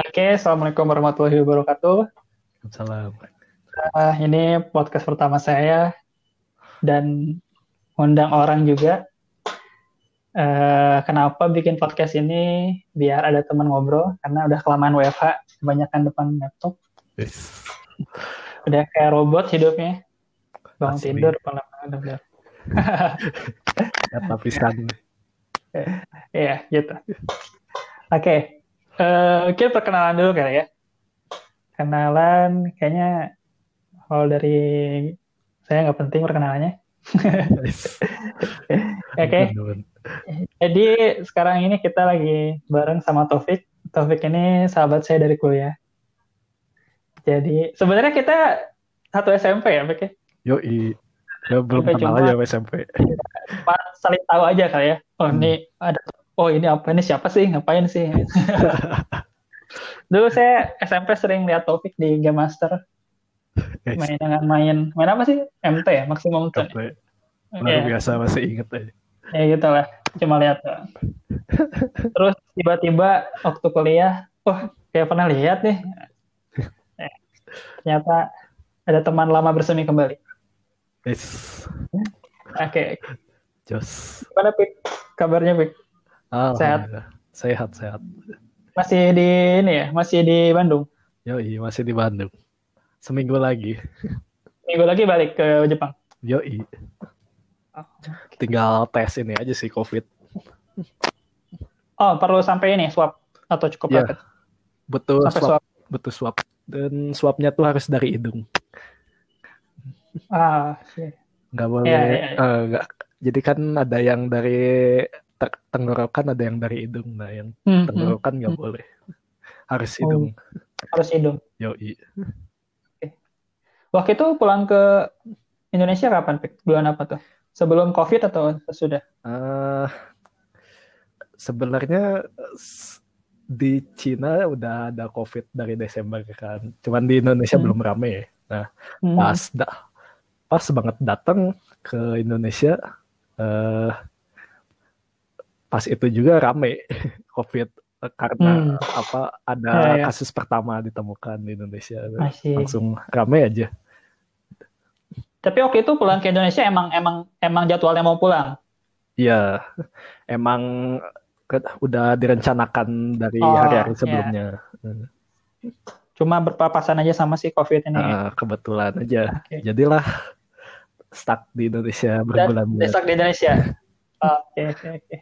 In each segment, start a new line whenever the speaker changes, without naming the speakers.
Oke, Assalamualaikum warahmatullahi wabarakatuh.
Salam.
Uh, ini podcast pertama saya dan undang orang juga. Uh, kenapa bikin podcast ini? Biar ada teman ngobrol karena udah kelamaan WFH, kebanyakan depan laptop.
Yes.
Udah kayak robot hidupnya. Bangun
Asli.
tidur, malam udah.
Kata pisan.
Iya, gitu. Oke. Kita perkenalan dulu kali ya. Kenalan kayaknya kalau dari saya nggak penting perkenalannya. Oke.
Bener-bener.
Jadi sekarang ini kita lagi bareng sama Taufik. Taufik ini sahabat saya dari kuliah. Jadi sebenarnya kita satu SMP ya, ya?
Yoi. Ya belum kenal
cuma-
aja SMP.
Saling tahu aja kali ya. Oh ini ada, oh ini apa ini siapa sih? Ngapain sih? Dulu saya SMP sering lihat Taufik di Game Master main dengan main main apa sih? MT ya, maksimum tuh.
Luar
Ya,
biasa masih inget aja.
ya gitu lah. Cuma lihat. Terus tiba-tiba waktu kuliah, wah kayak pernah lihat nih. Eh, ternyata ada teman lama bersemi kembali.
Yes.
Oke,
Jos.
gimana Pik? Kabarnya Pik?
Alhamdulillah. Sehat, sehat.
Masih di ini ya, masih di Bandung.
Yoi, masih di Bandung. Seminggu lagi.
Minggu lagi balik ke Jepang.
Yoi.
Oh,
Tinggal tes ini aja sih COVID.
Oh, perlu sampai ini swab atau cukup
Iya.
rapid?
Betul
Sampai
swab.
swab.
Betul swab. Dan swabnya tuh harus dari hidung.
Ah, iya.
Nggak boleh.
Iya, iya, iya.
eh, nggak. Jadi kan ada yang dari tenggorokan, ada yang dari hidung. Nah, yang
Hmm, hmm.
tenggorokan nggak boleh. Harus
Oh.
hidung.
harus hidung.
Yoi.
Waktu itu pulang ke Indonesia kapan, Pik? Bulan apa tuh? Sebelum COVID atau sesudah?
Eh, sebenarnya di Cina udah ada COVID dari Desember kan. Cuman di Indonesia
Hmm.
belum rame. ya. Nah,
Hmm.
pas da- pas banget datang ke Indonesia eh pas itu juga rame COVID karena apa ada
Ya, ya.
kasus pertama ditemukan di Indonesia.
Masih.
Langsung rame aja.
Tapi waktu itu pulang ke Indonesia emang emang emang jadwalnya mau pulang.
Iya, emang ke- udah direncanakan dari
Oh,
hari-hari
iya.
sebelumnya.
Cuma berpapasan aja sama si COVID ini.
Ah, kebetulan aja.
Oke.
Jadilah stuck di Indonesia berbulan-bulan.
desak di Indonesia. Oke, oke, oke.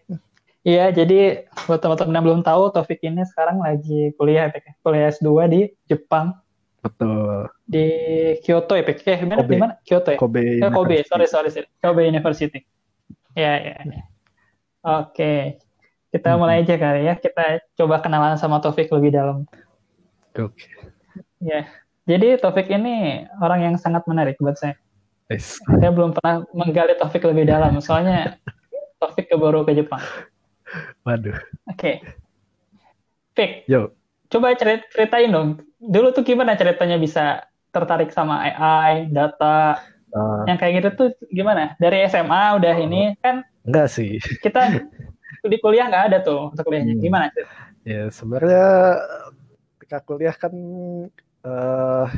Iya, jadi buat teman-teman yang belum tahu, Taufik ini sekarang lagi kuliah, Pik. Kuliah S2 di Jepang,
Betul.
di Kyoto ya, Pik. Eh?
Kobe.
Di mana? Kyoto ya?
Kobe.
Eh, Kobe, sorry, sorry, sorry. Kobe University. Ya, ya, ya. Oke. Kita
Mhm.
mulai aja kali ya. Kita coba kenalan sama Taufik lebih dalam.
Oke.
Ya. Jadi Taufik ini orang yang sangat menarik buat saya.
Nice.
Saya belum pernah menggali Taufik lebih dalam, soalnya Taufik baru ke Jepang.
Waduh.
Oke. Fik,
Yo.
coba cerit ceritain dong. Dulu tuh gimana ceritanya bisa tertarik sama AI, data,
Ah,
yang kayak gitu tuh gimana? Dari SMA udah ini kan
enggak sih.
kita di kuliah nggak ada tuh untuk kuliahnya.
Hmm.
Gimana?
Ya, sebenarnya ketika kuliah kan eh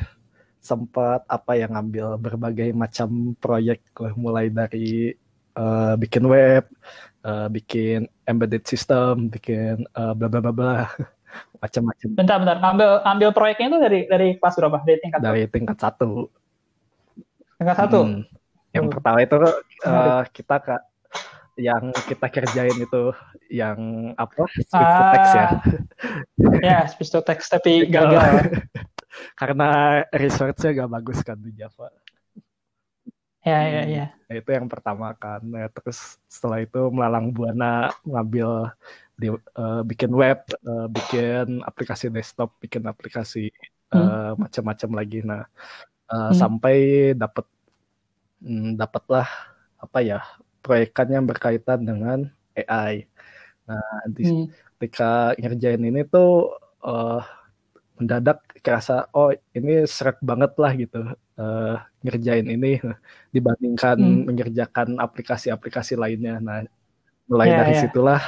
sempat apa yang ngambil berbagai macam proyek mulai dari eh, bikin web, eh, bikin embedded system, bikin eh, bla bla bla bla macam-macam
Bentar, bentar. Ambil ambil proyeknya itu dari dari kelas berapa? Dari tingkat
dari tingkat satu.
tingkat satu.
Hmm. Yang
Hmm.
pertama itu
Menarik.
kita kak yang kita kerjain itu yang apa?
Ah.
text ya.
Ya, speech to text tapi gagal.
Karena research-nya gak bagus kan di Java.
Ya, ya, ya.
Nah, itu yang pertama kan. Nah, terus setelah itu melalang buana ngambil di eh, bikin web, eh, bikin aplikasi desktop, bikin aplikasi eh, macam-macam lagi. Nah, eh,
Hmm.
sampai dapat hmm, dapatlah apa ya proyekan yang berkaitan dengan AI. Nah, di,
Hmm.
ketika ngerjain ini tuh eh, mendadak kerasa oh ini seret banget lah gitu eh, ngerjain ini dibandingkan
Hmm.
mengerjakan aplikasi-aplikasi lainnya. Nah, mulai
Ya,
dari
ya.
situlah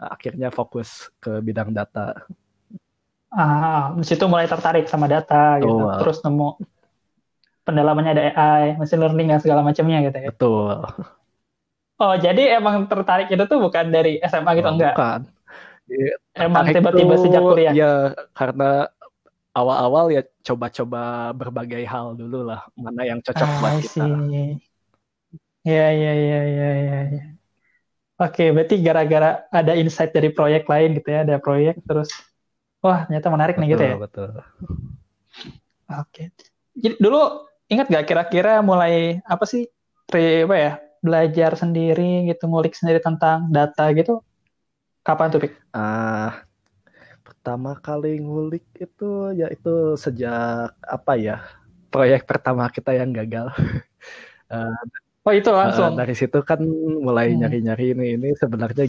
eh, akhirnya fokus ke bidang data.
ah di situ mulai tertarik sama data gitu
Betul.
terus nemu pendalamannya ada AI machine learning dan segala macamnya gitu ya
Betul.
oh jadi emang tertarik itu tuh bukan dari SMA gitu
Oh,
enggak
Bukan. Iya,
emang tiba-tiba sejak kuliah
Ya karena awal-awal ya coba-coba berbagai hal dulu lah. Mana yang cocok
Ah,
buat kita.
see. Ya, ya, ya, ya, ya, ya. Oke, berarti gara-gara ada insight dari proyek lain gitu ya, ada proyek terus, wah ternyata menarik nih gitu ya.
Betul, betul.
Oke. Jadi dulu ingat gak kira-kira mulai apa sih, pre, apa ya, belajar sendiri gitu, ngulik sendiri tentang data gitu, kapan tuh, Pik?
Ah, pertama kali ngulik itu ya itu sejak apa ya? Proyek pertama kita yang gagal. Eh,
Oh itu langsung,
dari situ kan mulai
Hmm.
nyari-nyari ini ini sebenarnya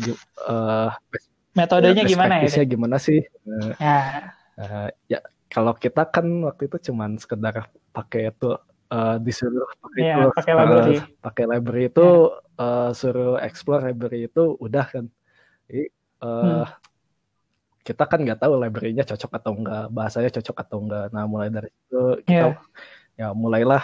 eh, best,
metodenya gimana ya?
gimana sih? Eh,
Ya,
eh, ya kalau kita kan waktu itu cuman sekedar pakai itu eh, disuruh pakai
Iya,
itu
pakai library.
pakai library itu eh, suruh explore library itu udah kan. Jadi eh,
Hmm.
kita kan nggak tahu library-nya cocok atau enggak, bahasanya cocok atau enggak. Nah, mulai dari itu kita ya mulailah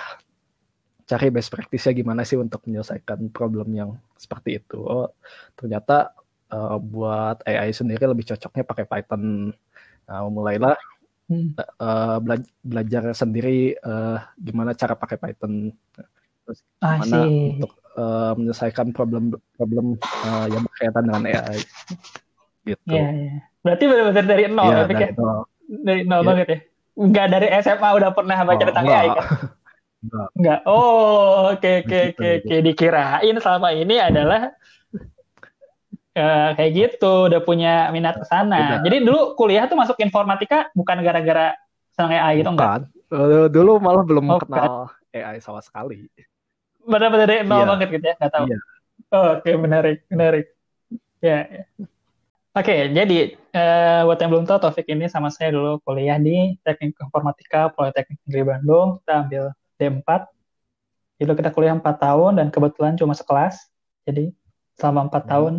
cari best practice-nya gimana sih untuk menyelesaikan problem yang seperti itu. Oh, ternyata eh, buat AI sendiri lebih cocoknya pakai Python. Nah, mulailah
Hmm.
eh, bela- belajar sendiri eh, gimana cara pakai Python. Terus gimana
see.
untuk eh, menyelesaikan problem problem eh, yang berkaitan dengan AI. Gitu.
Iya, iya. Berarti benar-benar dari nol ya, ya?
dari nol.
Dari nol
Iya.
banget ya? Enggak dari SMA udah pernah baca
Oh,
tentang
enggak.
AI kan?
Enggak.
Enggak. Oh, oke oke
Begitu,
oke oke. Dikirain selama ini adalah eh, kayak gitu, udah punya minat ke sana. Jadi dulu kuliah tuh masuk informatika bukan gara-gara senang AI gitu enggak?
Eh, dulu malah belum
Oh,
kenal AI sama sekali.
Benar-benar dari nol
Iya.
banget gitu ya, nggak tahu.
Iya.
Oh, oke, menarik, menarik. Ya, ya. Oke, jadi eh, buat yang belum tahu, Taufik ini sama saya dulu kuliah di Teknik Informatika Politeknik Negeri Bandung. Kita ambil D4. Jadi kita kuliah 4 tahun dan kebetulan cuma sekelas. Jadi selama 4
Hmm.
tahun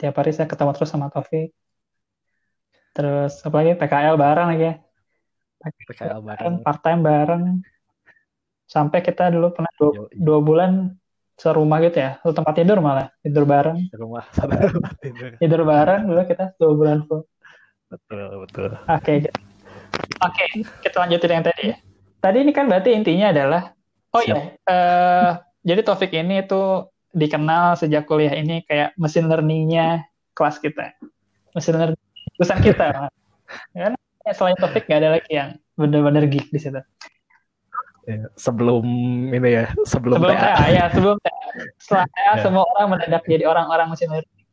tiap hari saya ketemu terus sama Taufik. Terus apa lagi? PKL bareng lagi ya.
PKL bareng.
Bareng, part-time bareng. Sampai kita dulu pernah dua,
Yoi.
dua bulan serumah gitu ya. Satu tempat tidur malah. Tidur bareng.
Di rumah sana tidur.
tidur bareng dulu kita dua bulan full.
Betul, betul.
Oke, gitu. oke kita lanjutin yang tadi ya. Tadi ini kan berarti intinya adalah, oh
Siap.
iya, eh, jadi Taufik ini tuh dikenal sejak kuliah ini kayak mesin learning-nya kelas kita, mesin learning jurusan kita. Karena selain Taufik nggak ada lagi yang benar-benar geek di situ.
Ya, sebelum ini ya, sebelum,
Sebelum
TA.
saya, ya sebelum saya, setelah saya
Ya.
semua orang mendadak jadi orang-orang mesin learning.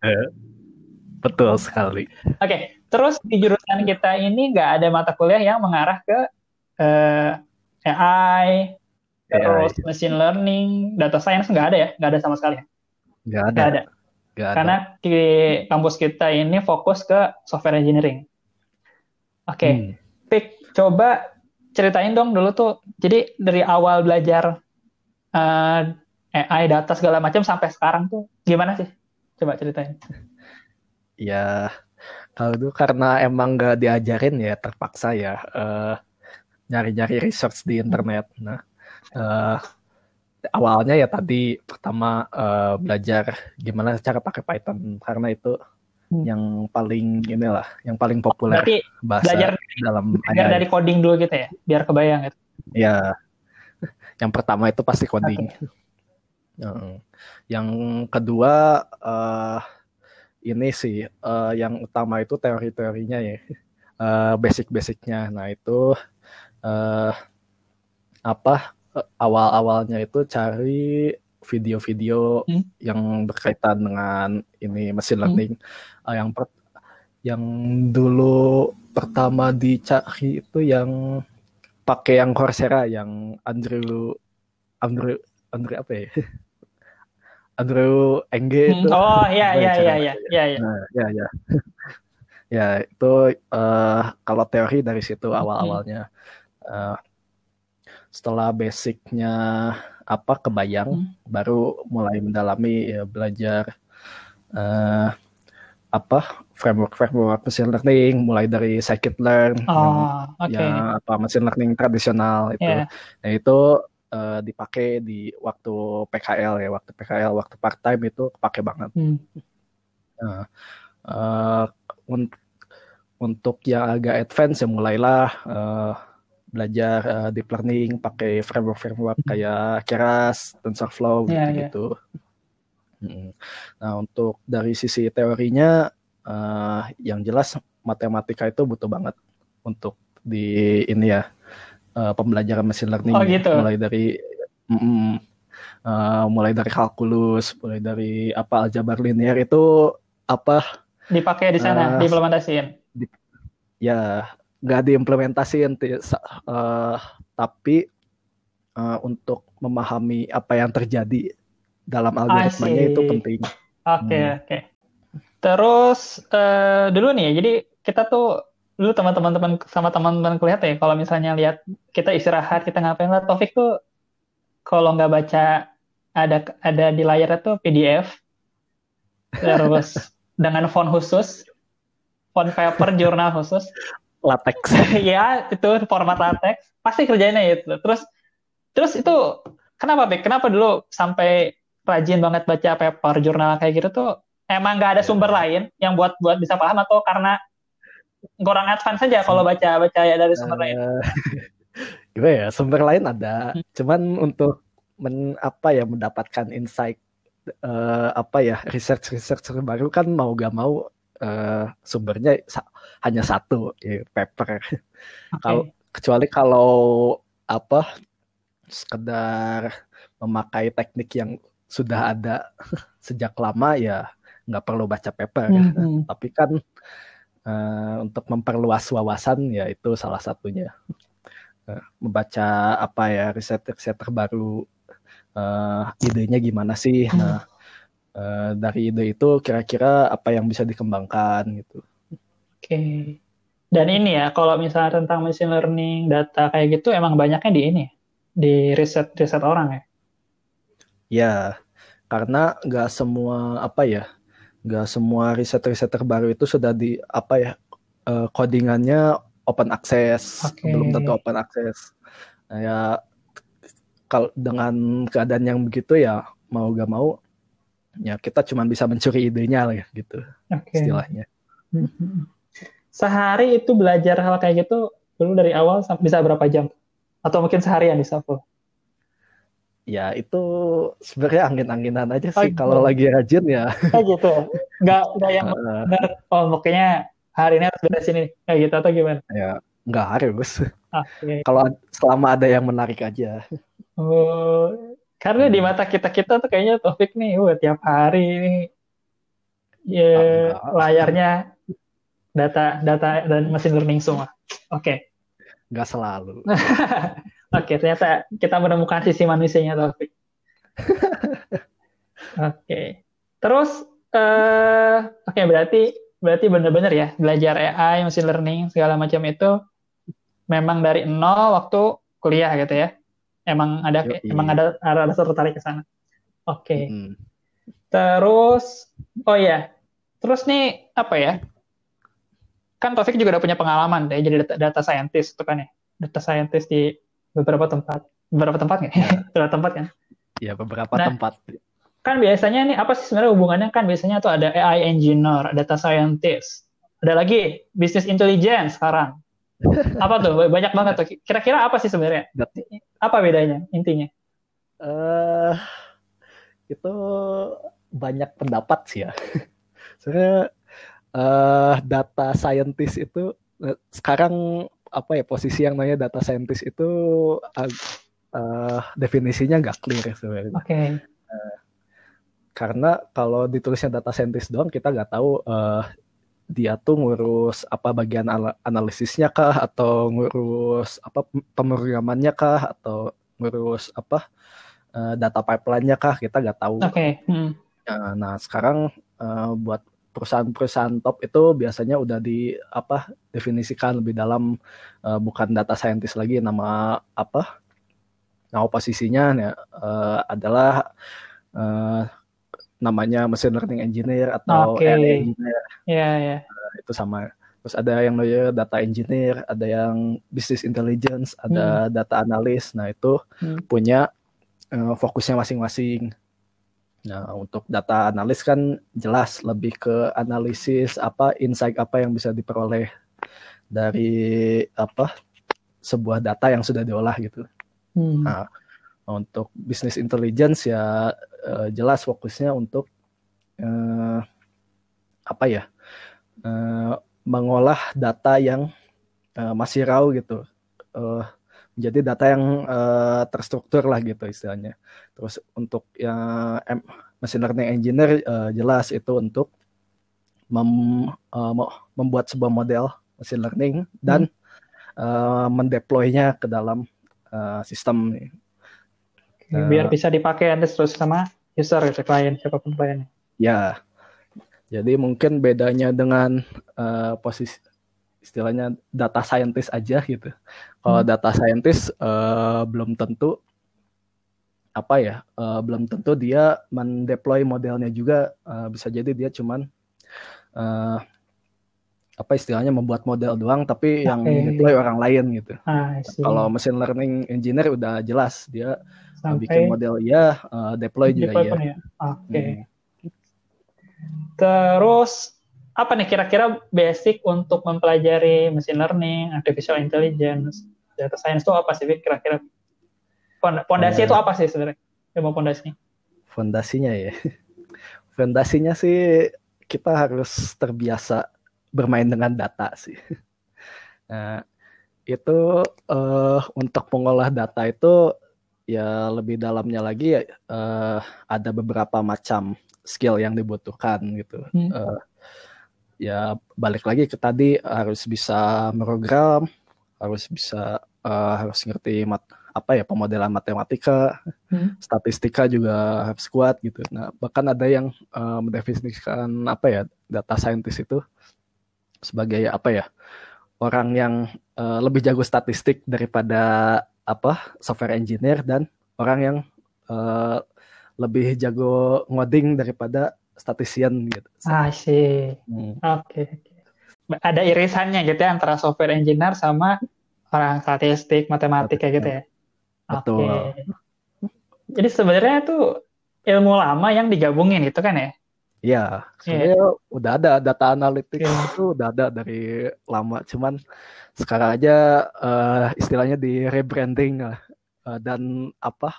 Betul sekali.
Oke, terus di jurusan kita ini nggak ada mata kuliah yang mengarah ke eh, AI, terus machine learning, data science nggak ada ya, nggak ada sama sekali.
Nggak ada.
Nggak ada.
Nggak ada.
Karena di kampus kita ini fokus ke software engineering. Oke,
Hmm.
Pik, coba ceritain dong dulu tuh. Jadi dari awal belajar eh, AI, data segala macam sampai sekarang tuh gimana sih? Coba ceritain.
Ya, kalau dulu karena emang nggak diajarin ya terpaksa ya eh, nyari-nyari research di internet. Nah, eh, awalnya ya tadi pertama eh, belajar gimana cara pakai Python karena itu
Hmm.
yang paling inilah, yang paling populer
Berarti
bahasa
belajar
dalam
belajar dari coding dulu gitu ya, biar kebayang gitu.
Ya, yang pertama itu pasti coding. Heeh. Yang kedua eh, ini sih eh, yang utama itu teori-teorinya ya, Eh, basic-basicnya. Nah itu eh, apa awal-awalnya itu cari video-video
Hmm.
yang berkaitan dengan ini machine
Hmm.
learning. Eh, yang per- yang dulu pertama dicari itu yang pakai yang Coursera yang Andrew Andrew Andrew apa ya? Andrew Enge
Hmm,
itu.
Oh iya iya
cara
iya iya iya. iya.
Nah, ya ya. ya, itu eh, kalau teori dari situ
Hmm.
awal-awalnya. Eh, setelah basicnya apa kebayang,
Hmm.
baru mulai mendalami ya belajar eh, apa framework framework machine learning mulai dari scikit-learn
oh, okay.
ya apa machine learning tradisional itu yeah. nah itu uh, dipakai di waktu PKL ya waktu PKL waktu part time itu kepake banget hmm. nah, uh, un untuk yang agak advance ya mulailah uh, belajar uh, deep learning pakai framework framework hmm. kayak Keras, TensorFlow yeah, gitu, -gitu. Yeah. Nah untuk dari sisi teorinya uh, yang jelas matematika itu butuh banget untuk di ini ya uh, pembelajaran machine learning
oh, gitu.
mulai dari mm, uh, mulai dari kalkulus mulai dari apa aljabar linear itu apa
dipakai di sana uh, diimplementasiin di,
ya nggak diimplementasiin uh, tapi uh, untuk memahami apa yang terjadi dalam algoritmanya itu penting.
Oke okay, hmm. oke. Okay. Terus uh, dulu nih, jadi kita tuh dulu teman-teman sama teman-teman kuliah ya, kalau misalnya lihat kita istirahat, kita ngapain lah, Taufik tuh kalau nggak baca ada ada di layar itu PDF, terus dengan font khusus, font paper jurnal khusus,
latex.
ya itu format latex, pasti kerjanya itu. Terus terus itu kenapa Bek? Kenapa dulu sampai rajin banget baca paper jurnal kayak gitu tuh emang nggak ada sumber lain yang buat buat bisa paham atau karena kurang advance saja kalau baca baca ya dari sumber uh, lain?
Gue ya sumber lain ada, hmm. cuman untuk men, apa ya mendapatkan insight uh, apa ya research research baru kan mau gak mau uh, sumbernya sa hanya satu ya, paper. Okay. Kalau kecuali kalau apa sekedar memakai teknik yang sudah ada sejak lama ya nggak perlu baca paper mm -hmm. tapi kan uh, untuk memperluas wawasan ya itu salah satunya uh, membaca apa ya riset-riset terbaru uh, idenya gimana sih mm. nah uh, dari ide itu kira-kira apa yang bisa dikembangkan gitu
oke okay. dan ini ya kalau misalnya tentang machine learning data kayak gitu emang banyaknya di ini di riset riset orang ya
ya karena nggak semua apa ya nggak semua riset-riset terbaru itu sudah di apa ya uh, codingannya open access okay. belum tentu open access nah, ya kalau dengan keadaan yang begitu ya mau gak mau ya kita cuma bisa mencuri idenya lah ya gitu okay. istilahnya
mm-hmm. sehari itu belajar hal kayak gitu dulu dari awal sampai bisa berapa jam atau mungkin seharian di Savo
ya itu sebenarnya angin-anginan aja sih oh, kalau lagi rajin ya.
Oh gitu. Nggak nggak yang benar oh makanya hari ini harus beres ini kayak gitu atau gimana?
Ya nggak harus. Okay. kalau selama ada yang menarik aja.
Oh, karena di mata kita kita tuh kayaknya Taufik nih, wah tiap hari ini ya layarnya data data dan mesin learning semua. Oke. Okay.
Nggak selalu.
Oke, ternyata kita menemukan sisi manusianya Taufik. Oke. Terus uh, oke okay, berarti berarti benar-benar ya belajar AI, machine learning segala macam itu memang dari nol waktu kuliah gitu ya. Emang ada Yo, emang ada ada rasa tertarik ke sana. Oke. Okay. Mm. Terus oh ya. Terus nih apa ya? Kan Taufik juga udah punya pengalaman deh jadi data, data scientist itu kan ya. Data scientist di beberapa tempat beberapa tempat nggak ya. beberapa tempat kan
ya beberapa nah, tempat
kan biasanya nih apa sih sebenarnya hubungannya kan biasanya tuh ada AI engineer data scientist ada lagi business intelligence sekarang apa tuh banyak banget tuh kira-kira apa sih sebenarnya apa bedanya intinya
uh, itu banyak pendapat sih ya sebenarnya uh, data scientist itu uh, sekarang apa ya posisi yang namanya data scientist itu uh, uh, definisinya nggak clear sebenarnya.
Oke. Okay.
Uh, karena kalau ditulisnya data scientist doang kita nggak tahu uh, dia tuh ngurus apa bagian analisisnya kah atau ngurus apa pemrogramannya kah atau ngurus apa uh, data pipeline-nya kah kita nggak tahu.
Oke. Okay. Hmm.
Nah sekarang uh, buat perusahaan-perusahaan top itu biasanya udah di apa definisikan lebih dalam uh, bukan data scientist lagi nama apa nama posisinya ya, uh, adalah uh, namanya machine learning engineer atau
Oke.
AI engineer
Iya, iya.
itu sama. Terus ada yang namanya data engineer, ada yang business intelligence, ada data analyst. Nah itu
Hmm.
punya eh, fokusnya masing-masing. Nah untuk data analis kan jelas lebih ke analisis apa insight apa yang bisa diperoleh dari apa sebuah data yang sudah diolah gitu.
Hmm.
Nah, untuk business intelligence ya eh, jelas fokusnya untuk eh, apa ya eh, mengolah data yang eh, masih raw gitu, Eh, menjadi data yang eh, terstruktur lah gitu istilahnya. Terus untuk yang em- machine learning engineer eh, jelas itu untuk mem- mo- membuat sebuah model machine learning dan eh, mendeploynya ke dalam eh, sistem
Oke, Biar bisa dipakai nanti terus sama user gitu, klien, siapa pun kliennya.
Ya, jadi mungkin bedanya dengan eh, posisi istilahnya data scientist aja gitu. Kalau
Hmm.
data scientist eh, belum tentu apa ya, eh, belum tentu dia mendeploy modelnya juga eh, bisa jadi dia cuman eh, apa istilahnya membuat model doang, tapi yang
Oke.
deploy orang lain gitu.
Ah.
Kalau machine learning engineer udah jelas dia
sampai
bikin model ya, eh, deploy juga
deploy
ya.
ya. Oke.
Hmm.
Terus apa nih kira-kira basic untuk mempelajari machine learning, artificial intelligence, data science itu apa sih kira-kira? Pond- Pondasi
Eh.
itu apa sih sebenarnya? Ilmu pondasinya?
Fondasinya ya. Fondasinya sih kita harus terbiasa bermain dengan data sih. Nah, itu eh, untuk mengolah data itu ya lebih dalamnya lagi ya eh, ada beberapa macam skill yang dibutuhkan gitu.
Hmm.
Eh, ya balik lagi ke tadi harus bisa program, harus bisa eh, harus ngerti mat apa ya pemodelan matematika,
Hmm.
statistika juga harus kuat gitu. Nah, bahkan ada yang eh, mendefinisikan apa ya data scientist itu sebagai apa ya orang yang eh, lebih jago statistik daripada apa software engineer dan orang yang eh, lebih jago ngoding daripada statistician gitu.
Ah, sih.
Hmm.
Oke. Ada irisannya gitu ya antara software engineer sama orang statistik, matematika gitu ya.
Betul.
Oke. Jadi sebenarnya itu ilmu lama yang digabungin gitu kan ya?
Iya, sebenarnya udah ada data analytics
Iya.
itu udah ada dari lama, cuman sekarang aja eh, istilahnya di rebranding Eh, dan apa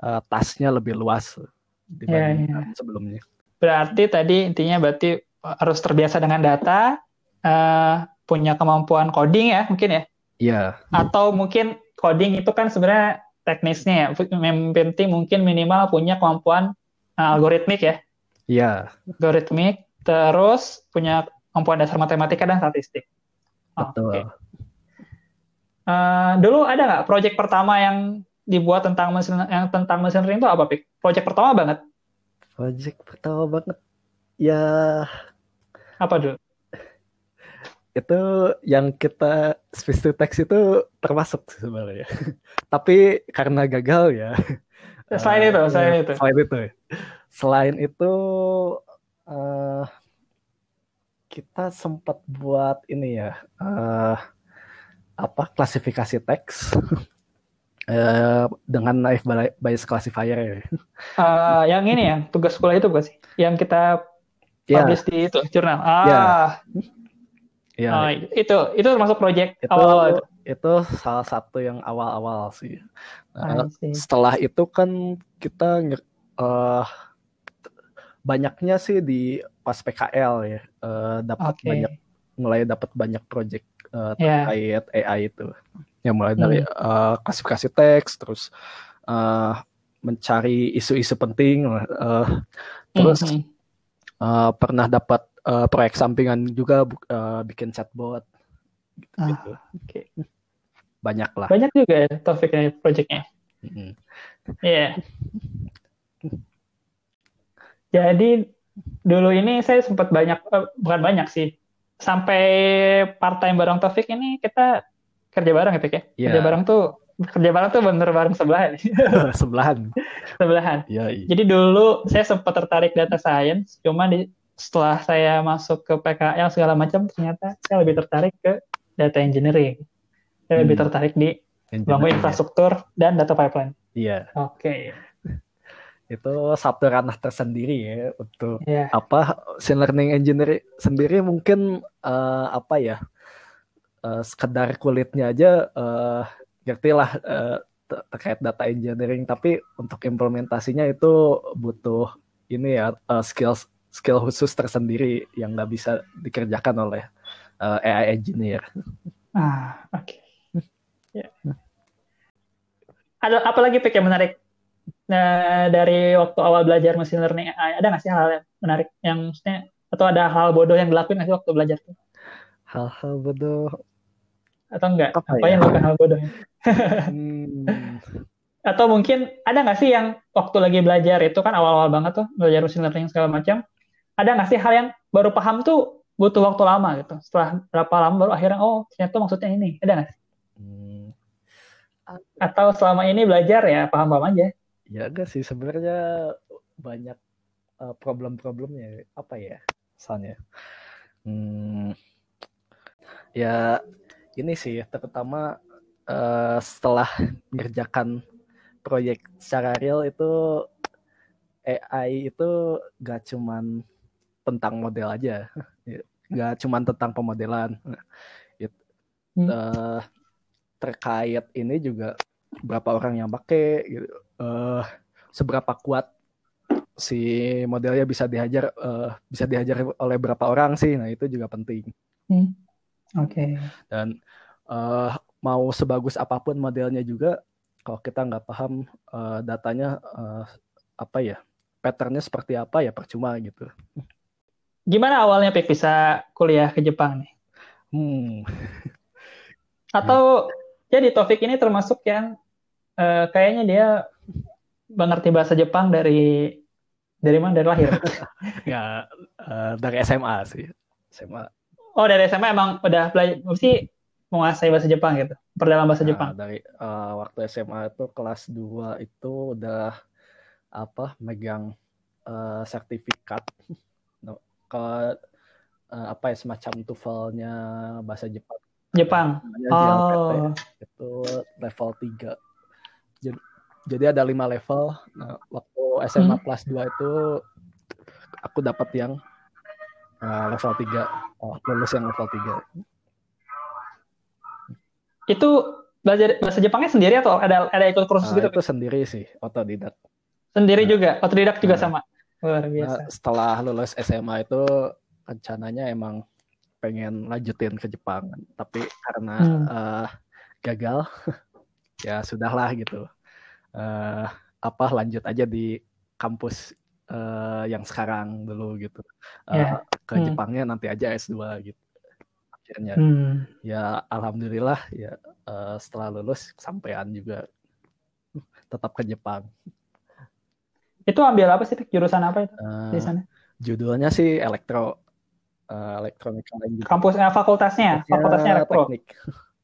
eh, tasnya lebih luas dibandingkan sebelumnya.
Berarti tadi intinya berarti harus terbiasa dengan data, eh, punya kemampuan coding ya mungkin ya?
Iya,
Atau mungkin coding itu kan sebenarnya teknisnya ya, yang penting mungkin minimal punya kemampuan eh, algoritmik ya,
iya,
algoritmik, terus punya kemampuan dasar matematika dan statistik.
betul.
Oke. Eh, dulu ada nggak proyek pertama yang dibuat tentang mesin yang tentang mesin learning itu apa, Pik? Proyek pertama banget.
Project pertama banget ya
Apa dulu?
itu yang kita speech to text itu termasuk sebenarnya. Tapi karena gagal ya.
Selain
eh,
itu, selain
ya,
itu.
Selain itu. Selain itu eh, kita sempat buat ini ya eh, apa klasifikasi teks eh, dengan naive bias classifier ya.
Eh, yang ini ya, tugas sekolah itu bukan sih? Yang kita
Ya,
publish di itu, jurnal. Ah,
Ya. ya,
oh, itu itu termasuk proyek
itu
awal-awal itu.
itu salah satu yang awal-awal sih. Nah, setelah itu kan kita eh, banyaknya sih di pas PKL ya eh, dapat
Oke.
banyak mulai dapat banyak project
Ya.
terkait AI itu ya mulai dari eh, klasifikasi teks terus eh, mencari isu-isu penting eh, terus
Mhm.
eh, pernah dapat eh, proyek sampingan juga eh, bikin chatbot
Ah,
gitu
oke.
banyak lah
Banyak juga ya Taufik ya proyeknya.
Mm.
Iya. Jadi dulu ini saya sempat banyak, eh, bukan banyak sih, sampai part time bareng Taufik ini kita kerja bareng gitu ya.
Iya.
Kerja bareng tuh kerja bareng tuh bener bareng sebelahan.
Sebelahan.
sebelahan.
Ya, iya.
Jadi dulu saya sempat tertarik data science, cuma di setelah saya masuk ke PKL segala macam ternyata saya lebih tertarik ke data engineering. Saya lebih
Hmm.
tertarik di bangun
Engineering,
infrastruktur dan data pipeline.
Iya.
Oke.
Itu satu ranah tersendiri ya untuk
Ya.
apa machine learning engineering sendiri mungkin eh, apa ya eh, sekedar kulitnya aja eh, ngerti lah te- terkait data engineering tapi untuk implementasinya itu butuh ini ya eh, skill skill khusus tersendiri yang nggak bisa dikerjakan oleh eh, AI engineer.
Ah, oke. Ya. Ada apa lagi Pik yang menarik Nah, dari waktu awal belajar machine learning AI? Ada nggak sih hal yang menarik yang maksudnya atau ada hal bodoh yang dilakuin nggak sih waktu belajar tuh?
Hal-hal bodoh.
Atau enggak?
Apa
Apa,
ya?
yang dilakukan hal bodoh?
Hmm,
Atau mungkin ada nggak sih yang waktu lagi belajar itu kan awal-awal banget tuh belajar machine learning segala macam. Ada nggak sih hal yang baru paham tuh butuh waktu lama gitu. Setelah berapa lama baru akhirnya oh ternyata maksudnya ini. Ada nggak sih?
hmm,
Atau selama ini belajar ya paham-paham aja.
Ya enggak sih. Sebenarnya banyak eh, problem-problemnya. Apa ya misalnya? Hmm, ya ini sih terutama eh, setelah mengerjakan proyek secara real itu AI itu gak cuman tentang model aja. Gak cuman tentang pemodelan. It-
Hmm.
eh, terkait ini juga berapa orang yang pakai gitu. Eh, seberapa kuat si modelnya bisa dihajar eh, bisa dihajar oleh berapa orang sih nah itu juga penting
Hmm. Oke.
dan eh, mau sebagus apa pun modelnya juga kalau kita nggak paham eh, datanya eh, apa ya patternnya seperti apa ya percuma gitu
Gimana awalnya Pik bisa kuliah ke Jepang nih?
hmm
Atau jadi Taufik ini termasuk yang eh, kayaknya dia mengerti bahasa Jepang dari dari mana? Dari lahir.
ya eh, dari SMA sih. SMA
Oh dari SMA emang udah belajar, mesti menguasai bahasa Jepang gitu, perdalam bahasa
Nah,
Jepang.
dari eh, waktu SMA itu kelas 2 itu udah apa megang eh, sertifikat. No, ke eh, apa ya semacam TOEFL-nya bahasa Jepang.
Jepang.
JLPT
Oh,
itu level 3 jadi, jadi ada lima level nah waktu SMA
Hmm.
kelas 2 itu aku dapat yang eh, level 3 oh, lulus yang level 3
itu belajar bahasa Jepangnya sendiri atau ada ada ikut kursus
Nah,
gitu?
itu sendiri sih otodidak
Sendiri
Nah.
juga, otodidak juga
Nah.
sama. Luar
Nah,
biasa.
setelah lulus SMA itu rencananya emang pengen lanjutin ke Jepang, tapi karena
Hmm.
eh, gagal, ya sudahlah gitu. Eh, apa lanjut aja di kampus eh, yang sekarang dulu gitu. Eh,
Ya.
Ke
Hmm.
Jepangnya nanti aja S2 gitu. Akhirnya
Hmm.
ya alhamdulillah ya eh, setelah lulus sampean juga tetap ke Jepang.
Itu ambil apa sih? Jurusan apa itu
Eh,
di sana?
Judulnya sih elektro elektronika engineering.
Kampus, eh, fakultasnya, fakultasnya elektro.
teknik.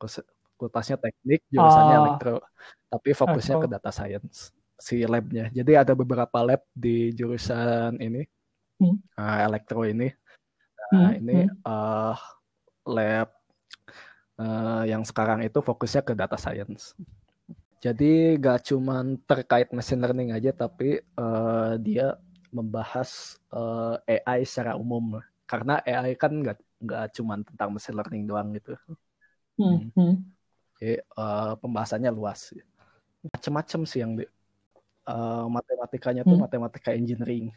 Fakultasnya teknik, jurusannya
Oh.
elektro. Tapi fokusnya ke data science si labnya. Jadi ada beberapa lab di jurusan ini,
Hmm.
eh, elektro ini. Nah,
Hmm,
ini
hmm.
eh, lab eh, yang sekarang itu fokusnya ke data science. Jadi gak cuman terkait machine learning aja, tapi eh, dia membahas eh, AI secara umum. Karena AI kan nggak nggak cuman tentang machine learning doang gitu.
Hmm, hmm.
Jadi eh, pembahasannya luas. Macam-macam sih yang di, eh, matematikanya tuh
Hmm.
matematika engineering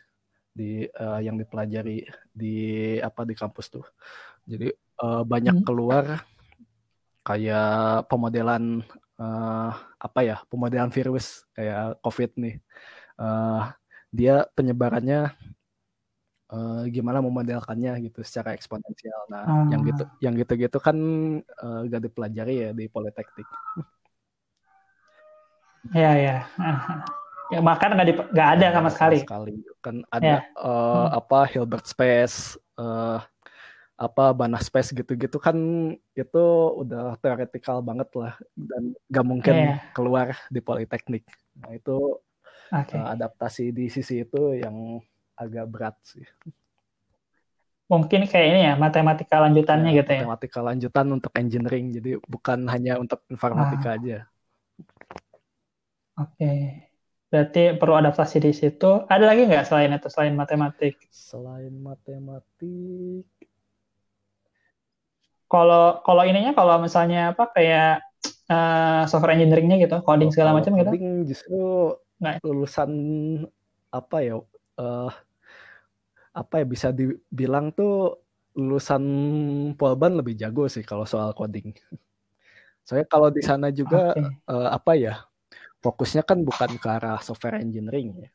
di eh, yang dipelajari di apa di kampus tuh. Jadi eh, banyak
Hmm.
keluar kayak pemodelan eh, apa ya pemodelan virus kayak COVID nih. Eh, dia penyebarannya eh, gimana memodelkannya gitu secara eksponensial. Nah, yang
Ah.
gitu yang gitu-gitu kan eh, gak dipelajari ya di politeknik.
Ya, ya. Ah, Ya, bahkan nggak di- nggak ada sama sekali.
Kan ada
Ya.
eh, apa Hilbert Space, eh, apa Bana Space gitu-gitu kan itu udah teoretikal banget lah dan gak mungkin
Iya.
keluar di Politeknik. Nah itu
Oke.
eh, adaptasi di sisi itu yang agak berat sih.
Mungkin kayak ini ya, matematika lanjutannya
Ya,
gitu ya.
matematika lanjutan untuk engineering jadi bukan hanya untuk informatika aja.
Oke. Berarti perlu adaptasi di situ. Ada lagi nggak selain itu, selain matematik?
Selain matematik
Kalau kalau ininya, kalau misalnya apa kayak eh, software engineeringnya gitu, coding segala macam gitu.
coding justru
Nggak.
lulusan apa ya eh, apa ya bisa dibilang tuh lulusan Polban lebih jago sih kalau soal coding. Soalnya kalau di sana juga
Oke.
eh, apa ya fokusnya kan bukan ke arah software engineering ya,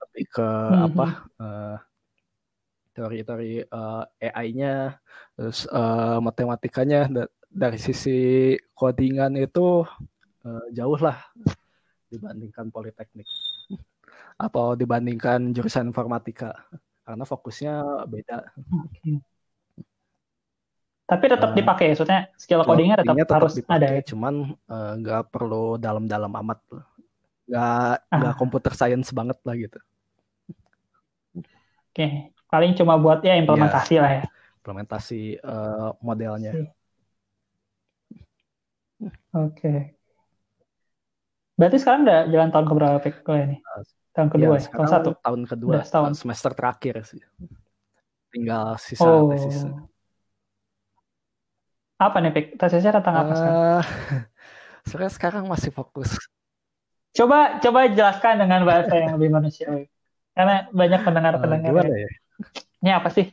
tapi ke
Mhm.
apa eh, teori-teori eh, AI-nya, terus eh, matematikanya da- dari sisi codingan itu eh, jauh lah dibandingkan politeknik atau dibandingkan jurusan informatika karena fokusnya beda.
Oke. Tapi tetap dipakai, maksudnya skill codingnya tetap,
tetap
harus ada.
dipakai,
ya?
cuman eh, nggak perlu dalam-dalam amat, nggak nggak
Ah.
computer science banget lah gitu.
Oke. Paling cuma buat ya implementasi lah ya.
Implementasi eh, modelnya.
Iya. Oke. Berarti sekarang udah jalan tahun keberapa kuliah ini? Tahun kedua ya? Tahun satu?
tahun kedua,
Udah setahun.
semester terakhir sih. Tinggal sisa
Oh.
tesis.
Apa nih Pik? Tesisnya tentang apa sekarang?
Sebenarnya sekarang masih fokus.
Coba coba jelaskan dengan bahasa yang lebih manusiawi. Karena banyak pendengar-pendengar yang,
ya?
ini apa sih?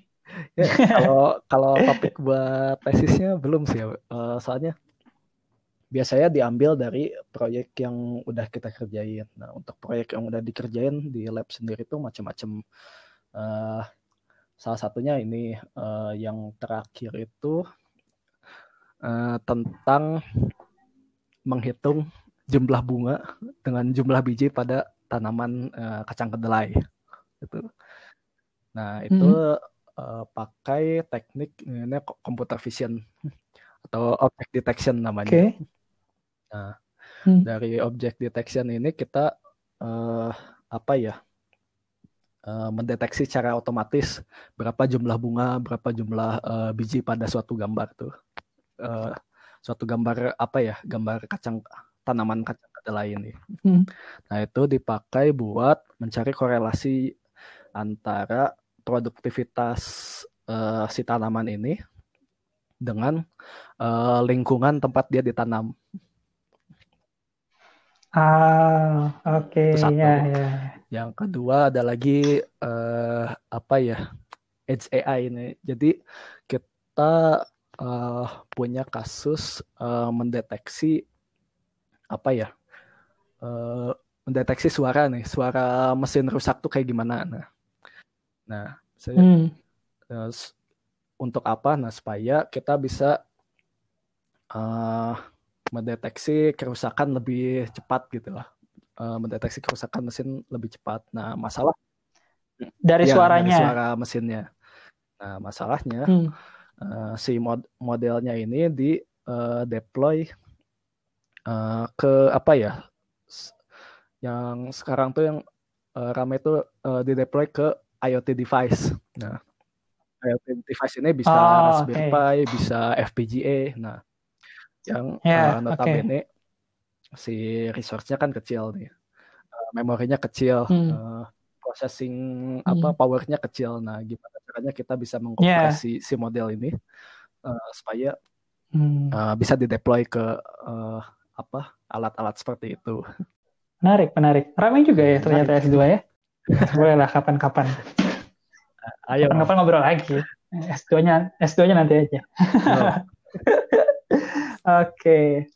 Ya, kalau kalau topik buat tesisnya belum sih. Eh, soalnya biasanya diambil dari proyek yang udah kita kerjain. Nah, untuk proyek yang udah dikerjain di lab sendiri itu macam-macam. Eh, salah satunya ini eh, yang terakhir itu eh, tentang menghitung jumlah bunga dengan jumlah biji pada tanaman eh, kacang kedelai. Itu. Nah, itu eh, pakai teknik ini computer vision atau object detection namanya.
Oke.
Nah,
Hmm.
dari object detection ini kita eh, apa ya? eh, mendeteksi secara otomatis berapa jumlah bunga, berapa jumlah eh, biji pada suatu gambar tuh. Eh, suatu gambar apa ya? Gambar kacang tanaman kacang kedelai ini.
Hmm.
Nah, itu dipakai buat mencari korelasi antara produktivitas eh, si tanaman ini dengan eh, lingkungan tempat dia ditanam.
Ah, oke.
Itu satu.
Ya, ya.
Yang kedua ada lagi eh, apa ya? Edge AI ini. Jadi kita eh, punya kasus eh, mendeteksi apa ya? Eh, mendeteksi suara nih, suara mesin rusak tuh kayak gimana. Nah, nah saya
Hmm.
s- untuk apa? Nah, supaya kita bisa eh, mendeteksi kerusakan lebih cepat gitu lah. Eh, mendeteksi kerusakan mesin lebih cepat. Nah, masalah
Dari
ya,
suaranya.
dari suara mesinnya. Nah, masalahnya
Hmm.
Eh, si mod- modelnya ini di eh, deploy eh, ke apa ya? Yang sekarang tuh yang eh, rame tuh eh, di deploy ke IoT device. Nah, IoT device ini bisa
Oh,
Raspberry
oke.
Pi, bisa FPGA. Nah, yang
Ya,
eh, notabene si resource-nya kan kecil nih. Eh, memorinya kecil,
Hmm.
eh, processing apa
Hmm.
powernya kecil. Nah, gimana caranya kita bisa
Ya.
mengkompresi si model ini eh, supaya
Hmm.
eh, bisa dideploy ke eh, apa alat-alat seperti itu.
Menarik, menarik. Ramai juga ya ternyata
Menarik.
S2 ya. Boleh lah kapan-kapan.
Ayo,
Kapan-kapan ngobrol lagi. S2-nya S2-nya nanti aja.
Bro.
Oke.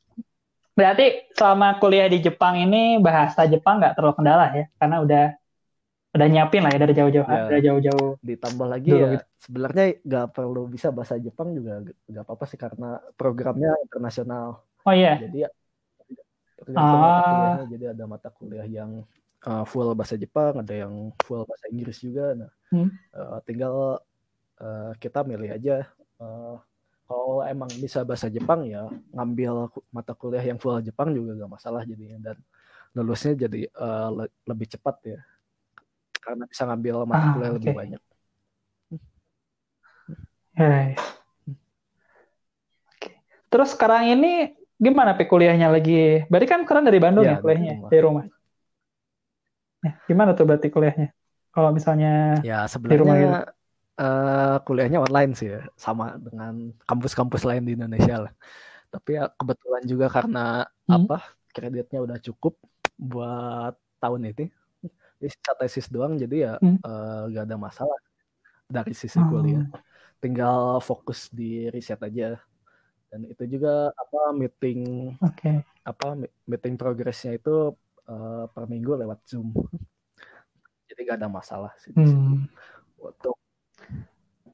Berarti selama kuliah di Jepang ini bahasa Jepang nggak terlalu kendala ya, karena udah udah nyiapin lah ya dari jauh-jauh,
Ya.
dari jauh-jauh.
ditambah lagi
Dulu
ya
gitu.
sebenarnya nggak perlu bisa bahasa Jepang juga nggak apa-apa sih karena programnya internasional.
Oh iya,
Jadi ya
Ah.
Jadi ada mata kuliah yang uh, full bahasa Jepang, ada yang full bahasa Inggris juga. Nah,
Hmm.
uh, tinggal uh, kita milih aja uh, kalau emang bisa bahasa Jepang ya ngambil mata kuliah yang full Jepang juga gak masalah jadinya dan lulusnya jadi uh, le lebih cepat ya karena bisa ngambil mata ah, kuliah okay. lebih banyak.
Hey. Okay. Terus sekarang ini gimana pe kuliahnya lagi? Berarti kan keren dari Bandung ya, ya kuliahnya dari rumah. Dari rumah. Ya, gimana tuh berarti kuliahnya? Kalau misalnya
ya sebenarnya di rumah gitu. uh, kuliahnya online sih ya, sama dengan kampus-kampus lain di Indonesia lah. Tapi ya kebetulan juga karena hmm. apa kreditnya udah cukup buat tahun ini, sisa tesis doang, jadi ya hmm. uh, gak ada masalah dari sisi oh. kuliah. Tinggal fokus di riset aja. Dan itu juga apa meeting okay. apa meeting progresnya itu uh, per minggu lewat Zoom. Jadi gak ada masalah sih. Hmm.
Untuk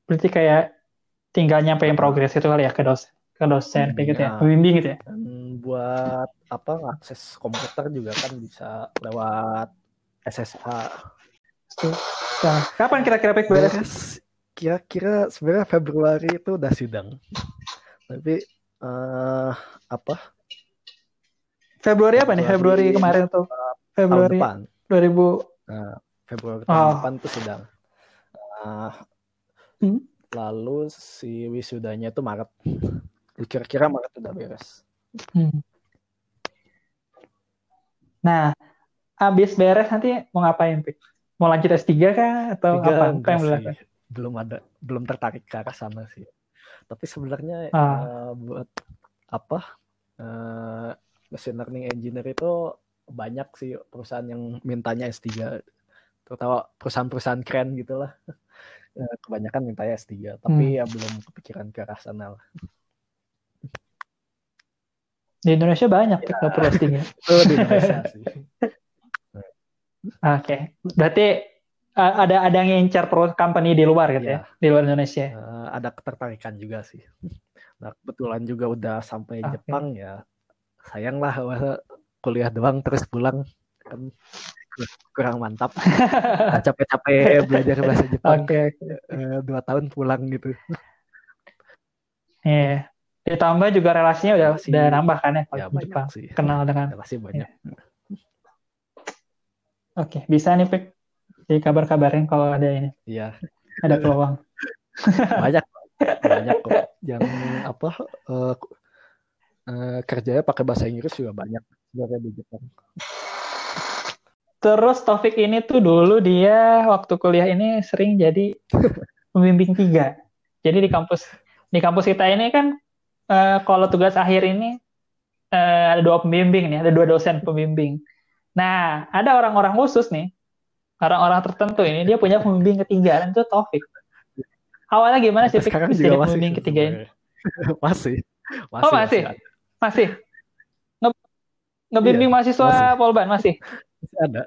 berarti kayak tinggal nyampein progres itu kali ya ke dosen ke dosen kayak gitu ya, iya. pembimbing gitu ya.
Dan buat apa akses komputer juga kan bisa lewat SSH.
Nah, kapan kira-kira PIK beres?
Kira-kira sebenarnya Februari itu udah sidang. Tapi uh, apa?
Februari apa nih? Februari kemarin tuh. Februari
tahun
depan.
2000 nah, Februari tahun oh. depan tuh sedang. Uh, hmm? Lalu si wisudanya itu Maret. Kira-kira Maret udah beres. Hmm.
Nah, habis beres nanti mau ngapain, Pik? Mau lanjut S3 kah atau Tiga, apa? apa yang
sih. Belum ada, belum tertarik ke arah sana sih. Tapi sebenarnya ah. uh, buat apa? Uh, machine learning engineer itu banyak sih perusahaan yang mintanya S3 terutama perusahaan-perusahaan keren gitu lah eh, kebanyakan mintanya S3 tapi hmm. ya belum kepikiran ke arah sana lah
di Indonesia banyak ya. perlu S3 oh, di Indonesia sih Oke, okay. berarti uh, ada ada yang ngincar pro company di luar gitu ya, ya di luar Indonesia.
Uh, ada ketertarikan juga sih. Nah, kebetulan juga udah sampai okay. Jepang ya sayang lah kuliah doang terus pulang kan kurang mantap capek-capek belajar bahasa Jepang okay, okay. dua tahun pulang gitu
Iya. Yeah. Ditambah juga relasinya udah Relasi, udah nambah kan ya, ya Jepang. Sih. Kenal dengan
relasi banyak. Yeah.
Oke, okay. bisa nih Pik. Di kabar-kabarin kalau ada ini.
Iya.
Ada peluang.
banyak. Banyak kok. Yang apa uh, uh, kerjanya pakai bahasa Inggris juga banyak sebenarnya di Jepang.
Terus Taufik ini tuh dulu dia waktu kuliah ini sering jadi pembimbing tiga. Jadi di kampus di kampus kita ini kan uh, kalau tugas akhir ini uh, ada dua pembimbing nih, ada dua dosen pembimbing. Nah, ada orang-orang khusus nih, orang-orang tertentu ini dia punya pembimbing ketiga dan itu Taufik. Awalnya gimana sih Fik bisa jadi pembimbing ketiga ini?
masih.
masih. Oh masih. Masih. Nge ngebimbing iya, mahasiswa masih. Polban masih.
Masih ada.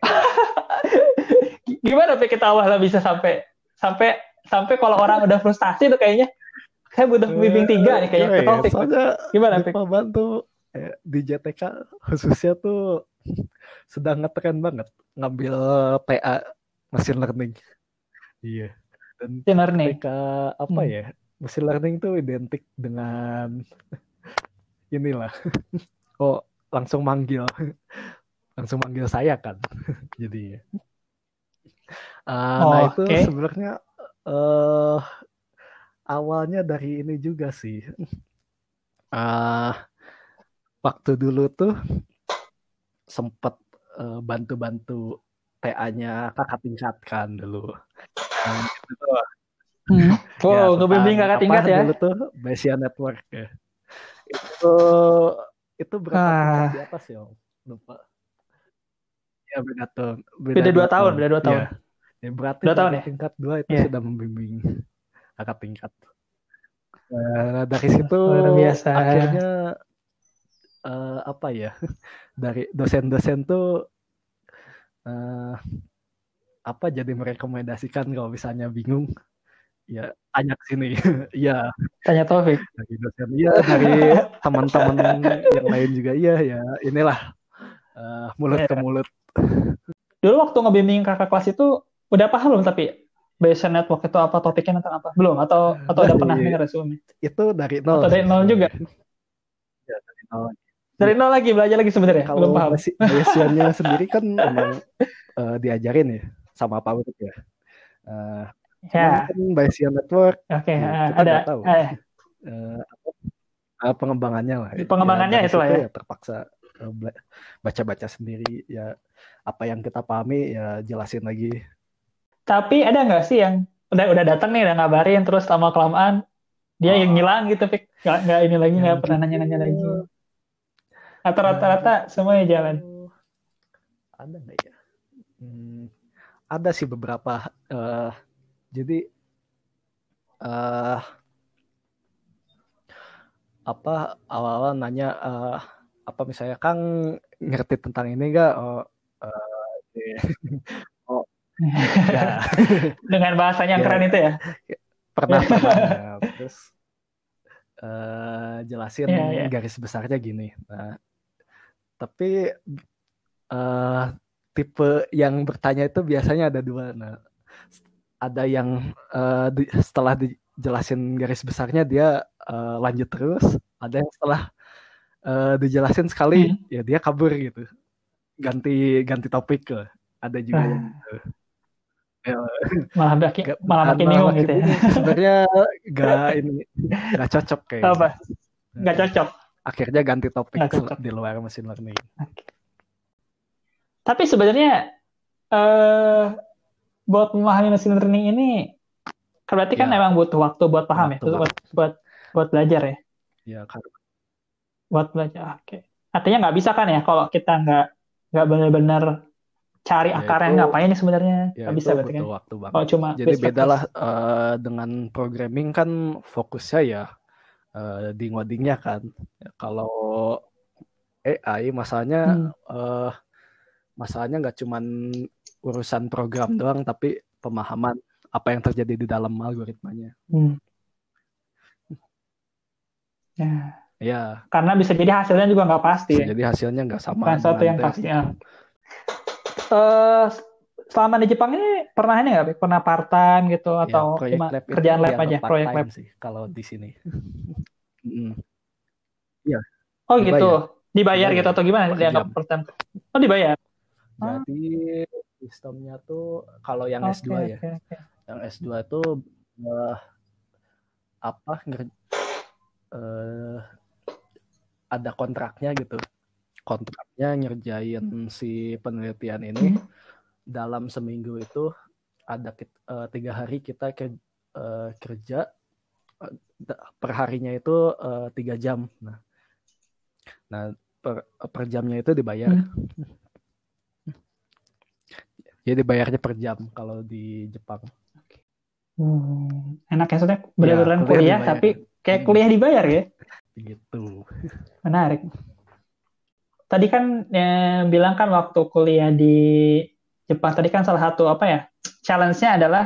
Gimana Pak kita awalnya bisa sampai sampai sampai kalau orang udah frustasi tuh kayaknya saya butuh pembimbing tiga nih kayaknya
ke topik. Gimana Pak? Polban tuh eh, di JTK khususnya tuh sedang ngetren banget ngambil PA machine learning. Iya. Dan machine learning. Mereka apa hmm. ya? Machine learning tuh identik dengan inilah oh langsung manggil langsung manggil saya kan jadi uh, oh, nah itu okay. sebenarnya uh, awalnya dari ini juga sih uh, waktu dulu tuh sempat uh, bantu-bantu TA-nya kakak tingkat kan dulu nah,
Hmm. Oh, ya, ngebimbing kakak tingkat ya?
Dulu tuh Bayesian Network ya itu itu berapa ah. di atas ya lupa ya beda tahun
beda, beda dua, tahun, beda dua tahun
ya, ya berarti dua tahun ya tingkat dua itu yeah. sudah membimbing kakak tingkat uh, dari situ Luar biasa. akhirnya uh, apa ya dari dosen-dosen tuh uh, apa jadi merekomendasikan kalau misalnya bingung ya tanya ke sini iya
tanya Taufik
dari dosen iya dari teman-teman yang lain juga iya ya inilah uh, mulut ke iya. mulut
dulu waktu ngebimbing kakak kelas itu udah paham belum tapi Bayesian Network itu apa topiknya tentang apa? Belum atau atau udah pernah dengar sebelumnya?
Itu dari nol.
Atau dari nol juga?
Ya, dari nol.
Dari nol lagi belajar lagi sebenarnya.
Kalau
paham.
Bayesiannya sendiri kan emang eh, diajarin ya sama Pak Utut ya. Eh,
Ya,
cuman kan Bayesian Network
oke.
Ya,
eh,
kita
ada
tahu. apa, eh, pengembangannya lah.
Pengembangannya
dari
itulah
situ
ya.
terpaksa eh, bela- baca-baca sendiri ya apa yang kita pahami ya jelasin lagi.
tapi ada nggak sih yang udah udah datang nih udah ngabarin terus lama kelamaan dia yang
Oh.
ngilang gitu Pik. nggak nggak ini lagi nggak pernah
gitu.
nanya-nanya lagi atau rata-rata semuanya jalan
Ada nggak ya? Hmm, ada sih beberapa. eh, jadi eh apa awal-awal nanya eh, apa misalnya Kang ngerti tentang ini nggak? Oh, eh, iya. oh, ya
dengan bahasanya yang
Ya.
keren itu ya
pernah pernah. Nah, terus eh, jelasin
Iya, iya.
garis besarnya gini. Nah, tapi eh, tipe yang bertanya itu biasanya ada dua. Nah, ada yang eh, di- setelah dijelasin garis besarnya dia eh, lanjut terus. Ada yang setelah eh, dijelasin sekali
Hmm.
ya dia kabur gitu. Ganti ganti topik lah. Ada juga yang gitu. Ya,
malah makin
Gak-
malah makin bingung gitu ya.
Sebenarnya gak ini gak cocok kayak.
apa nggak cocok
Akhirnya ganti topik
cocok.
di luar mesin learning.
tapi sebenarnya eh buat memahami mesin learning ini berarti kan
Ya.
emang butuh waktu buat paham ya
Waktu
buat buat buat belajar ya
Ya kan.
buat belajar oke artinya nggak bisa kan ya kalau kita nggak nggak benar-benar cari
Ya,
akarnya
itu-
ngapain ini sebenarnya
Ya
nggak bisa berarti kan
waktu banget.
kalau cuma
Jadi
basic
beda
terus.
lah eh, dengan programming kan fokusnya ya eh, di ngodingnya kan. Ya, Kalau AI masalahnya
Hmm.
eh, masalahnya nggak cuman urusan program doang tapi pemahaman apa yang terjadi di dalam algoritmanya.
Hmm. Ya,
Ya,
karena bisa jadi hasilnya juga nggak pasti ya.
jadi hasilnya nggak sama
Bukan satu yang pasti. ya. Eh, selama di Jepang ini pernah ini nggak? Pernah part time gitu
Ya,
atau
proyek
cuma
lab
kerjaan lab aja, proyek lab.
sih kalau di sini. Mm.
Oh gitu, dibayar
Dibayar.
gitu atau gimana?
Per
Dianggap
jam.
part time? Oh dibayar.
Jadi sistemnya tuh kalau yang
Oke,
S2 ya,
oke, oke.
yang S2 itu eh, apa nger- eh, ada kontraknya gitu. Kontraknya ngerjain si penelitian ini
Hmm.
Dalam seminggu itu ada eh, tiga hari kita ke- eh, kerja eh, da- per harinya itu eh, tiga jam. Nah, nah per, per jamnya itu dibayar.
Hmm.
Jadi bayarnya per jam kalau di Jepang.
Hmm, enak ya, maksudnya benar-benar
Ya, kuliah
kuliah, tapi kayak kuliah dibayar ya?
Gitu.
Menarik. Tadi kan eh, bilang kan waktu kuliah di Jepang tadi kan salah satu apa ya challenge-nya adalah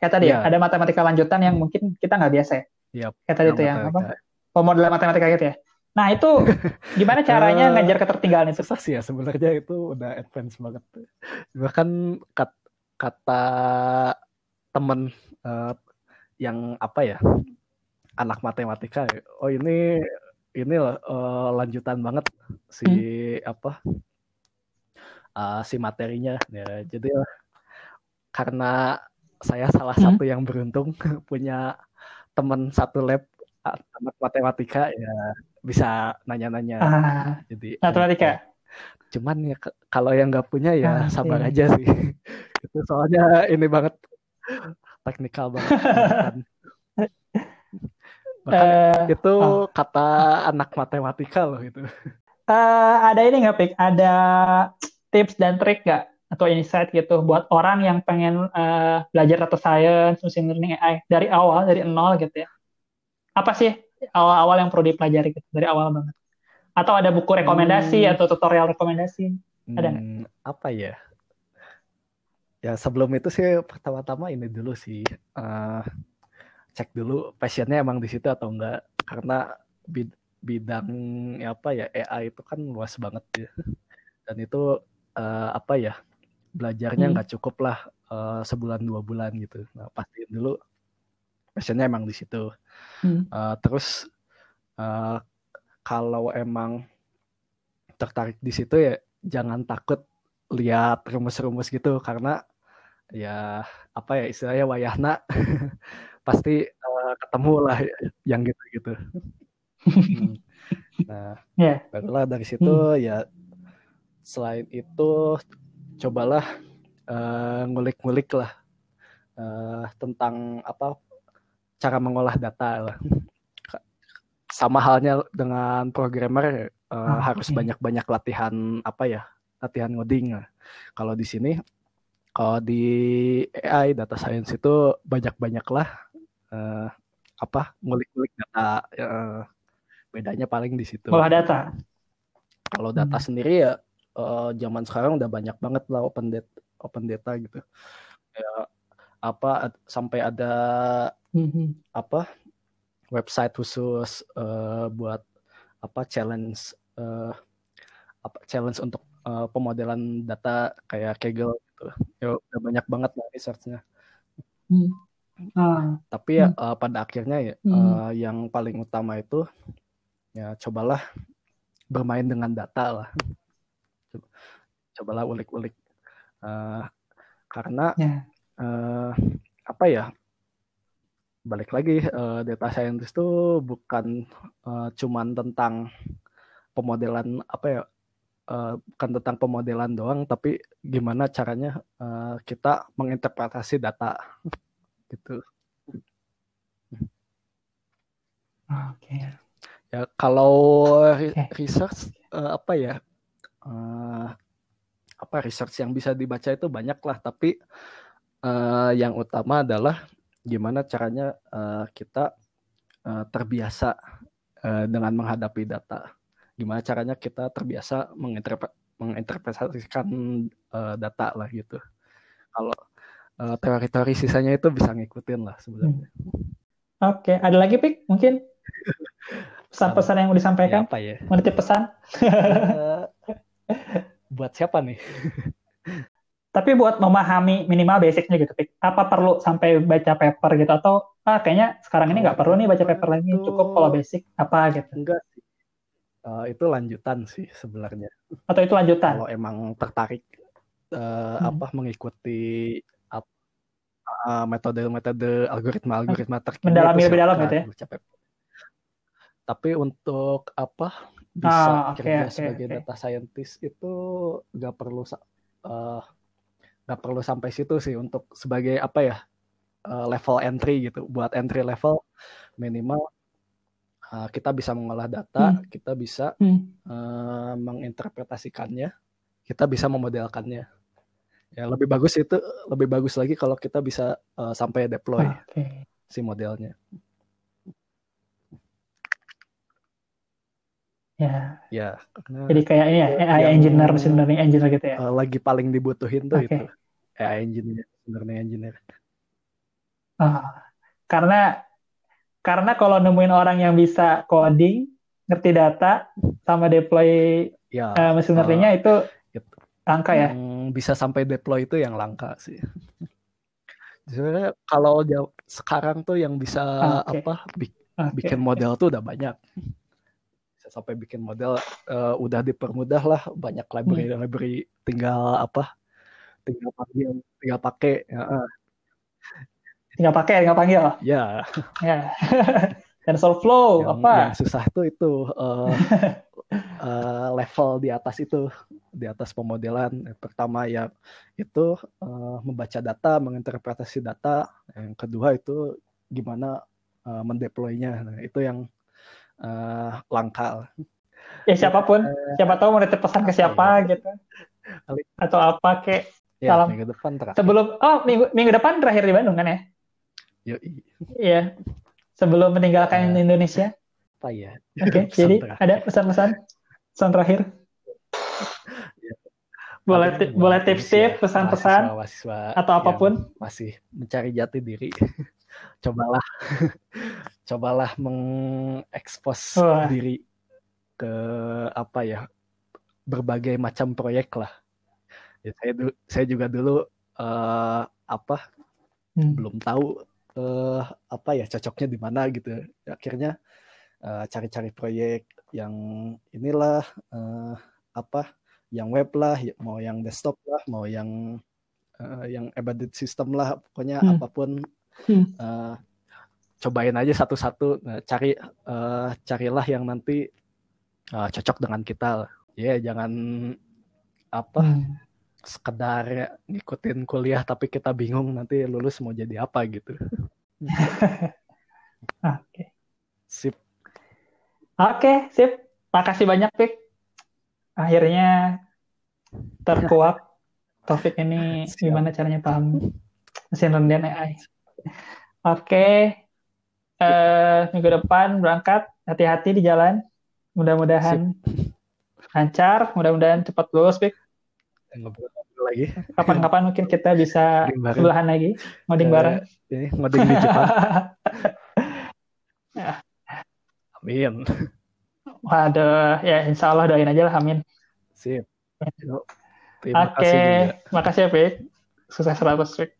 kayak tadi ya
Ya.
ada matematika lanjutan yang mungkin kita nggak biasa ya.
Yap,
Kayak tadi tuh yang apa pemodelan matematika gitu ya. Nah itu gimana caranya
Eh,
ngejar ketertinggalan itu?
Susah sih ya sebenarnya itu udah advance banget. Bahkan kat- kata temen eh, yang apa ya anak matematika, ya, oh ini ini loh, eh, lanjutan banget si apa eh, si materinya. Ya, jadi eh, karena saya salah
Hmm.
satu yang beruntung punya teman satu lab ah, anak matematika ya bisa nanya-nanya.
Ah,
Jadi
matematika.
cuman ya kalau yang nggak punya ya
Ah,
sabar
iya.
aja sih. itu soalnya ini banget teknikal banget. Bahkan,
Eh,
itu
oh.
kata anak matematika loh itu.
eh, ada ini nggak, Pik? Ada tips dan trik nggak? Atau insight gitu buat orang yang pengen eh, belajar data science, machine learning AI dari awal, dari nol gitu ya. Apa sih awal-awal yang perlu dipelajari gitu, dari awal banget? Atau ada buku rekomendasi
Hmm.
atau tutorial rekomendasi? Ada nggak?
Hmm, apa ya? Ya sebelum itu sih pertama-tama ini dulu sih eh, cek dulu passionnya emang di situ atau enggak karena bid- bidang ya apa ya AI itu kan luas banget ya dan itu eh, apa ya belajarnya
Hmm.
nggak cukup lah uh, sebulan dua bulan gitu. Nah, pastiin dulu passionnya emang di situ.
Hmm.
Uh, terus uh, kalau emang tertarik di situ ya jangan takut lihat rumus-rumus gitu karena ya apa ya istilahnya wayahna pasti uh, ketemu lah yang gitu-gitu. hmm. Nah,
yeah.
barulah dari situ hmm. ya selain itu cobalah ngulik-ngulik uh, lah uh, tentang apa cara mengolah data lah. Sama halnya dengan programmer uh, oh, harus banyak-banyak latihan apa ya? Latihan ngoding. Lah. Kalau di sini kalau di AI data science itu banyak-banyak lah uh, apa ngulik-ngulik data uh, bedanya paling di situ.
Olah data.
Kalau data hmm. sendiri ya uh, zaman sekarang udah banyak banget lah open data open data gitu. Ya apa sampai ada
hmm.
apa website khusus uh, buat apa challenge uh, apa challenge untuk uh, pemodelan data kayak Kaggle gitu. Ya udah banyak banget lah researchnya.
Hmm. Ah.
Tapi ya uh, pada akhirnya ya hmm. uh, yang paling utama itu ya cobalah bermain dengan data lah. Cobalah ulik-ulik uh, karena yeah. Ya. uh, apa ya balik lagi uh, data scientist itu bukan uh, cuman tentang pemodelan apa ya uh, bukan tentang pemodelan doang tapi gimana caranya uh, kita menginterpretasi data gitu.
Oke. Okay.
Ya kalau okay. research uh, apa ya uh, apa research yang bisa dibaca itu banyak lah tapi uh, yang utama adalah gimana caranya uh, kita uh, terbiasa uh, dengan menghadapi data. Gimana caranya kita terbiasa menginterpre menginterpretasikan uh, data lah gitu. Kalau uh, teori-teori sisanya itu bisa ngikutin lah sebenarnya.
Hmm. Oke, okay. ada lagi pik mungkin pesan-pesan yang mau disampaikan?
Ya, apa ya?
Menitip pesan? uh,
buat siapa nih?
Tapi buat memahami minimal basicnya gitu, Pik. Apa perlu sampai baca paper gitu atau ah kayaknya sekarang ini nggak perlu nih baca paper lagi, cukup kalau basic apa gitu?
Enggak sih. Uh, itu lanjutan sih sebenarnya.
Atau itu lanjutan?
Kalau emang tertarik uh, hmm. apa mengikuti metode-metode algoritma-algoritma terkini
mendalami lebih dalam gitu ya.
Tapi untuk apa bisa ah, okay, kerja okay, sebagai okay. data scientist itu nggak perlu uh, nggak perlu sampai situ sih untuk sebagai apa ya uh, level entry gitu buat entry level minimal uh, kita bisa mengolah data hmm. kita bisa hmm. uh, menginterpretasikannya kita bisa memodelkannya ya lebih bagus itu lebih bagus lagi kalau kita bisa uh, sampai deploy okay. si modelnya
Ya.
Ya.
Jadi kayak ini ya AI engineer, machine learning engineer gitu ya.
lagi paling dibutuhin tuh okay. itu. AI engineer, sebenarnya engineer.
Ah, karena karena kalau nemuin orang yang bisa coding, ngerti data, sama deploy ya, uh, mesin learningnya uh, itu gitu. langka ya.
Bisa sampai deploy itu yang langka sih. Sebenarnya kalau sekarang tuh yang bisa okay. apa okay. bikin model tuh udah banyak. Sampai bikin model uh, udah dipermudah lah banyak library hmm. library tinggal apa tinggal panggil tinggal pakai ya.
tinggal pakai tinggal panggil.
Ya.
Ya. TensorFlow
yang,
apa?
yang susah tuh itu uh, uh, level di atas itu di atas pemodelan. Yang pertama ya itu uh, membaca data menginterpretasi data. Yang kedua itu gimana uh, mendeploynya. Nah, itu yang uh, langka
ya siapa pun siapa tahu mau nitip pesan ke siapa ya. gitu atau apa kayak
Ya, Salam. minggu depan terakhir.
Sebelum oh minggu minggu depan terakhir di Bandung kan ya? Iya. Sebelum meninggalkan uh, Indonesia.
Apa ya?
Oke, okay, jadi terakhir. ada pesan-pesan pesan terakhir. ya. Boleh boleh tips-tips, pesan-pesan atau apa pun.
Masih mencari jati diri. cobalah cobalah mengekspos oh. diri ke apa ya berbagai macam proyek lah ya, saya saya juga dulu uh, apa
Hmm.
belum tahu eh, apa ya cocoknya di mana gitu akhirnya eh, cari-cari proyek yang inilah eh, apa yang web lah ya- mau yang desktop lah mau yang eh, yang embedded system lah pokoknya
Hmm.
apa pun
Hmm.
eh, cobain aja satu-satu Nah, cari eh, carilah yang nanti eh, cocok dengan kita ya jangan apa
Hmm.
sekedar ngikutin kuliah tapi kita bingung nanti lulus mau jadi apa gitu.
Oke.
Sip.
Oke, sip. Makasih banyak, Pik. Akhirnya terkuak topik ini
Siap.
gimana caranya paham mesin learning AI. Oke. Eh, minggu depan berangkat, hati-hati di jalan. Mudah-mudahan lancar, mudah-mudahan cepat lulus.
Ngobrol-ngobrol lagi.
Kapan-kapan mungkin kita bisa sebelahan lagi, ngoding
Eh,
bareng.
Ini ngoding di Jepang. Amin.
Waduh, ya insya Allah doain aja lah, amin.
Sip. Terima
Oke,
kasih juga.
makasih ya, Pik. Sukses selalu, Pik.